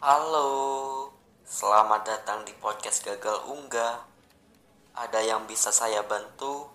Halo, selamat datang di podcast Gagal Unggah. Ada yang bisa saya bantu?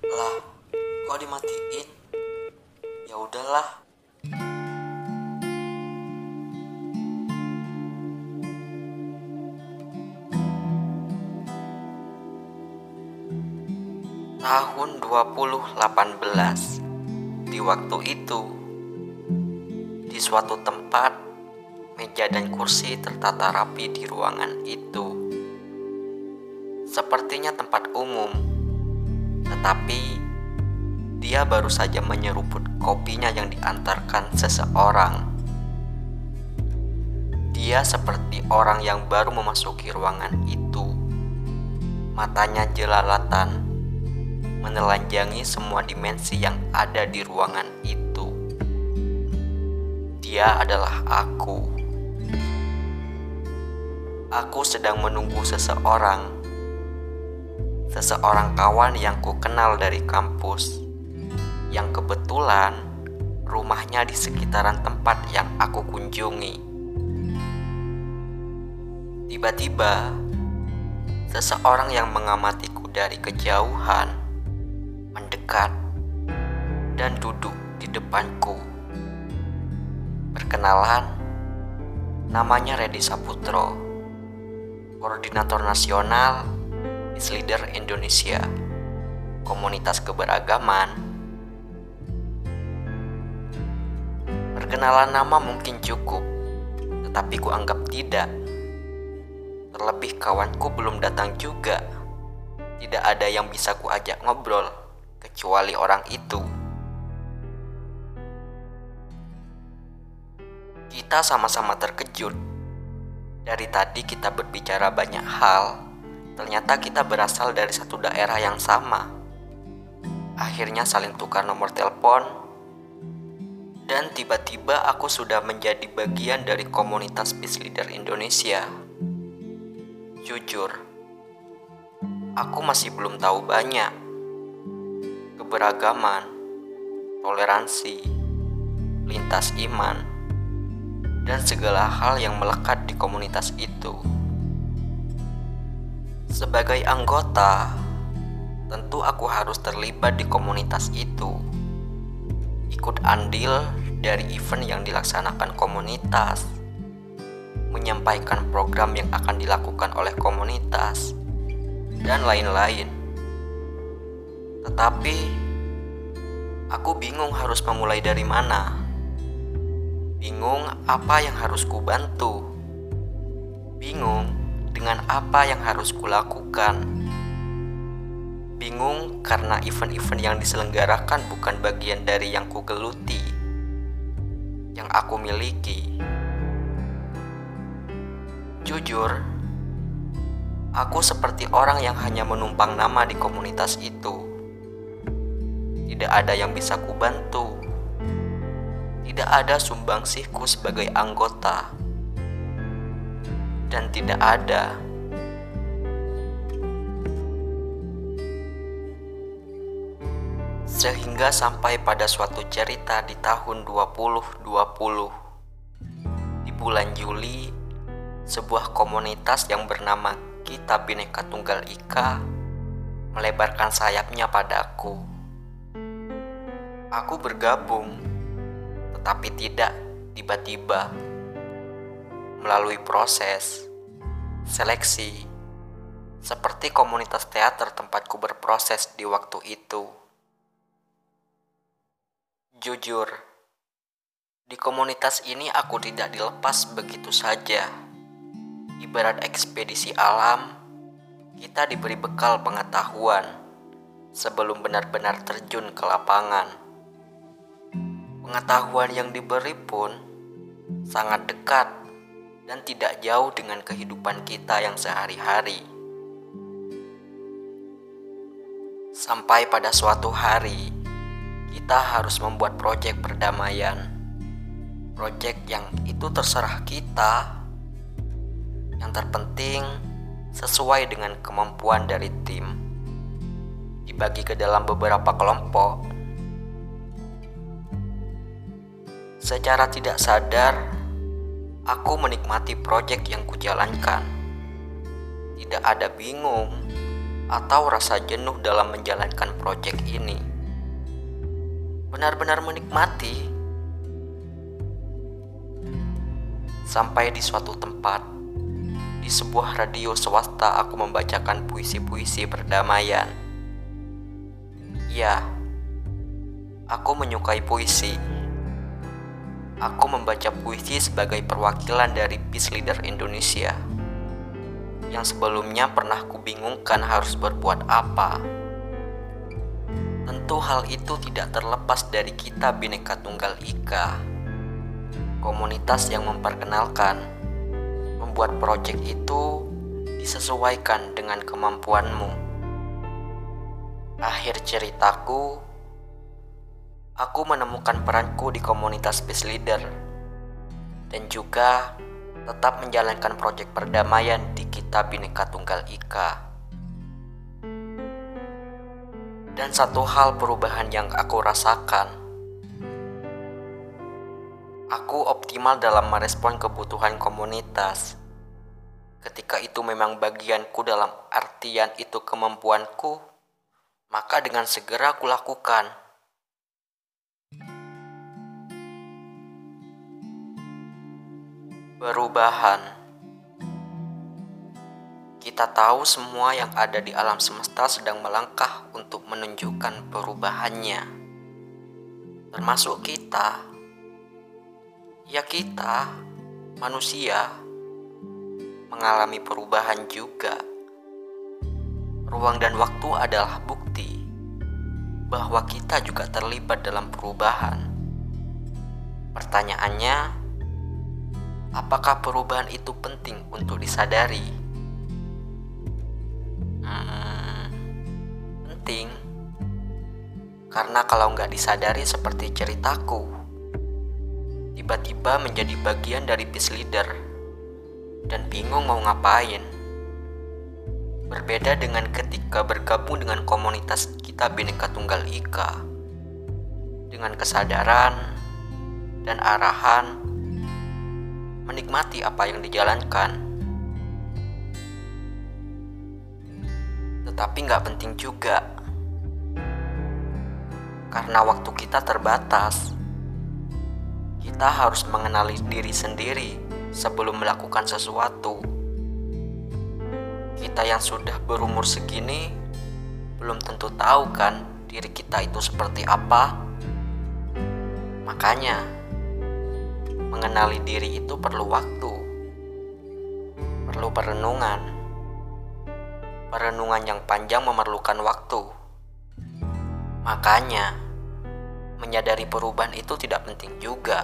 Lah, kok dimatiin? Ya udahlah. Tahun 2018 Di waktu itu Suatu tempat Meja dan kursi tertata rapi di ruangan itu. Sepertinya tempat umum Tetapi Dia baru saja menyeruput kopinya yang diantarkan seseorang. Dia seperti orang yang baru memasuki ruangan itu. Matanya jelalatan menelanjangi semua dimensi yang ada di ruangan itu. Dia adalah aku. Aku sedang menunggu seseorang, seseorang kawan yang ku kenal dari kampus, yang kebetulan rumahnya di sekitaran tempat yang aku kunjungi. Tiba-tiba, seseorang yang mengamatiku dari kejauhan mendekat dan duduk di depanku. Perkenalan, namanya Redi Saputro, Koordinator Nasional Is Leader Indonesia, Komunitas Keberagaman. Perkenalan nama mungkin cukup, tetapi ku anggap tidak. Terlebih kawanku belum datang juga. Tidak ada yang bisa ku ajak ngobrol kecuali orang itu. Kita sama-sama terkejut. Dari tadi kita berbicara banyak hal, ternyata kita berasal dari satu daerah yang sama. Akhirnya saling tukar nomor telepon, dan tiba-tiba aku sudah menjadi bagian dari komunitas Peace Leader Indonesia. Jujur, aku masih belum tahu banyak keberagaman, toleransi, lintas iman, dan segala hal yang melekat di komunitas itu. Sebagai anggota, tentu aku harus terlibat di komunitas itu. Ikut andil dari event yang dilaksanakan komunitas, menyampaikan program yang akan dilakukan oleh komunitas, dan lain-lain. Tetapi aku bingung harus memulai dari mana. Bingung apa yang harus ku bantu. Bingung dengan apa yang harus kulakukan. Bingung karena event-event yang diselenggarakan bukan bagian dari yang ku geluti, yang aku miliki. Jujur, aku seperti orang yang hanya menumpang nama di komunitas itu tidak ada yang bisa kubantu. Tidak ada sumbangsihku sebagai anggota. Dan tidak ada Sehingga sampai pada suatu cerita di tahun 2020 Di bulan Juli Sebuah komunitas yang bernama Kita Bineka Tunggal Ika Melebarkan sayapnya padaku Aku bergabung, tetapi tidak tiba-tiba. Melalui proses seleksi, seperti komunitas teater tempatku berproses di waktu itu. Jujur, di komunitas ini aku tidak dilepas begitu saja. Ibarat ekspedisi alam, kita diberi bekal pengetahuan sebelum benar-benar terjun ke lapangan. Pengetahuan yang diberi pun sangat dekat dan tidak jauh dengan kehidupan kita yang sehari-hari. Sampai pada suatu hari, kita harus membuat proyek perdamaian. Proyek yang itu terserah kita. Yang terpenting sesuai dengan kemampuan dari tim. Dibagi ke dalam beberapa kelompok Secara tidak sadar, aku menikmati proyek yang kujalankan. Tidak ada bingung atau rasa jenuh dalam menjalankan proyek ini. Benar-benar menikmati. Sampai di suatu tempat, di sebuah radio swasta aku membacakan puisi-puisi perdamaian. Ya, aku menyukai puisi aku membaca puisi sebagai perwakilan dari Peace Leader Indonesia yang sebelumnya pernah kubingungkan harus berbuat apa. Tentu hal itu tidak terlepas dari kita Bhinneka Tunggal Ika, komunitas yang memperkenalkan, membuat proyek itu disesuaikan dengan kemampuanmu. Akhir ceritaku, aku menemukan peranku di komunitas Peace Leader dan juga tetap menjalankan proyek perdamaian di Kitab Bhinneka Tunggal Ika. Dan satu hal perubahan yang aku rasakan, aku optimal dalam merespon kebutuhan komunitas. Ketika itu memang bagianku dalam artian itu kemampuanku, maka dengan segera aku Perubahan. Kita tahu semua yang ada di alam semesta sedang melangkah untuk menunjukkan perubahannya. Termasuk kita. Ya kita, manusia Mengalami perubahan juga. Ruang dan waktu adalah bukti bahwa kita juga terlibat dalam perubahan. Pertanyaannya, apakah perubahan itu penting untuk disadari? Hmm, penting. Karena kalau nggak disadari seperti ceritaku, tiba-tiba menjadi bagian dari peace leader dan bingung mau ngapain. Berbeda dengan ketika bergabung dengan komunitas kita Bhinneka Tunggal Ika. Dengan kesadaran dan arahan menikmati apa yang dijalankan. Tetapi nggak penting juga, karena waktu kita terbatas. Kita harus mengenali diri sendiri sebelum melakukan sesuatu. Kita yang sudah berumur segini belum tentu tahu kan diri kita itu seperti apa. Makanya, mengenali diri itu perlu waktu, perlu perenungan. Perenungan yang panjang memerlukan waktu. Makanya, menyadari perubahan itu tidak penting juga.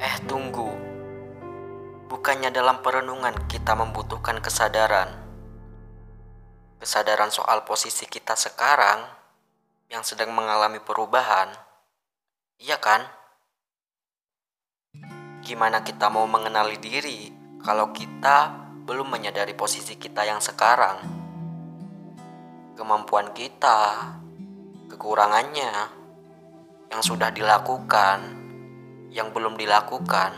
Eh, tunggu. Bukannya dalam perenungan kita membutuhkan kesadaran kesadaran soal posisi kita sekarang yang sedang mengalami perubahan. Iya kan? Gimana kita mau mengenali diri kalau kita belum menyadari posisi kita yang sekarang? Kemampuan kita, kekurangannya, yang sudah dilakukan, yang belum dilakukan.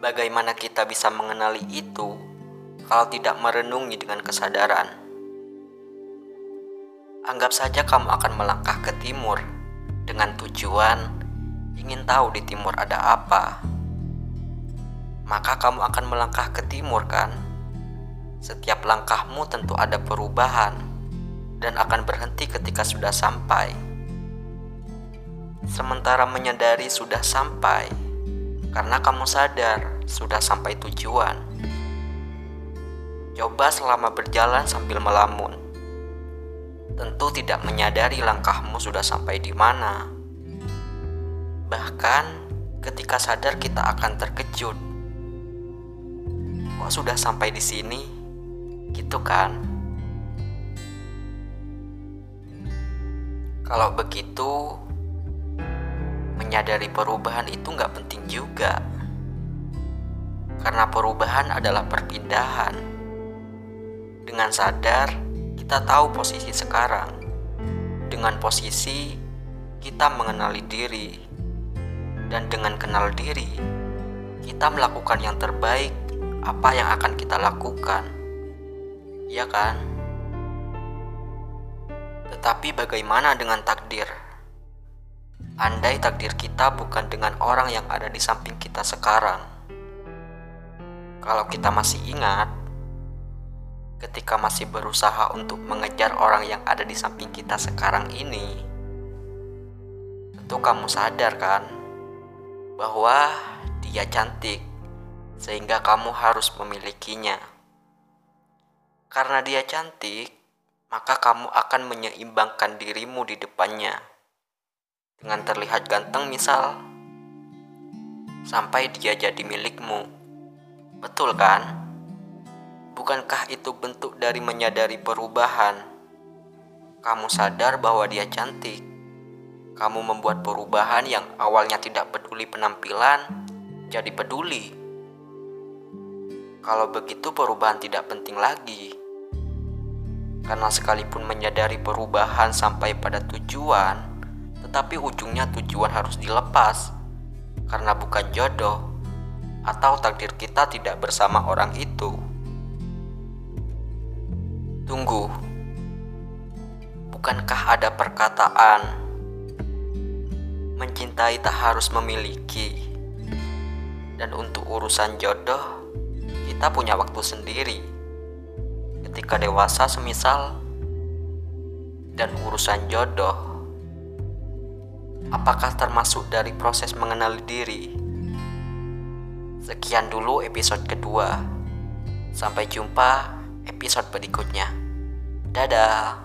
Bagaimana kita bisa mengenali itu kalau tidak merenungi dengan kesadaran? Anggap saja kamu akan melangkah ke timur dengan tujuan ingin tahu di timur ada apa. Maka kamu akan melangkah ke timur kan? Setiap langkahmu tentu ada perubahan dan akan berhenti ketika sudah sampai. Sementara menyadari sudah sampai karena kamu sadar sudah sampai tujuan. Coba selama berjalan sambil melamun tentu tidak menyadari langkahmu sudah sampai di mana. Bahkan ketika sadar kita akan terkejut. Kok sudah sampai di sini? Gitu kan? Kalau begitu, menyadari perubahan itu nggak penting juga. Karena perubahan adalah perpindahan Dengan sadar, kita tahu posisi sekarang. Dengan posisi, kita mengenali diri. Dan dengan kenal diri, kita melakukan yang terbaik apa yang akan kita lakukan. Iya kan? Tetapi bagaimana dengan takdir? Andai takdir kita bukan dengan orang yang ada di samping kita sekarang. Kalau kita masih ingat, ketika masih berusaha untuk mengejar orang yang ada di samping kita sekarang ini, tentu kamu sadar kan bahwa dia cantik, sehingga kamu harus memilikinya. Karena dia cantik, maka kamu akan menyeimbangkan dirimu di depannya dengan terlihat ganteng, misal sampai dia jadi milikmu. Betul kan? Bukankah itu bentuk dari menyadari perubahan? Kamu sadar bahwa dia cantik. Kamu membuat perubahan yang awalnya tidak peduli penampilan, jadi peduli. Kalau begitu, perubahan tidak penting lagi, karena sekalipun menyadari perubahan sampai pada tujuan, tetapi ujungnya tujuan harus dilepas karena bukan jodoh atau takdir kita tidak bersama orang itu. Tunggu, bukankah ada perkataan mencintai tak harus memiliki, dan untuk urusan jodoh kita punya waktu sendiri. Ketika dewasa, semisal, dan urusan jodoh, apakah termasuk dari proses mengenali diri? Sekian dulu episode kedua. Sampai jumpa episode berikutnya. Dadah.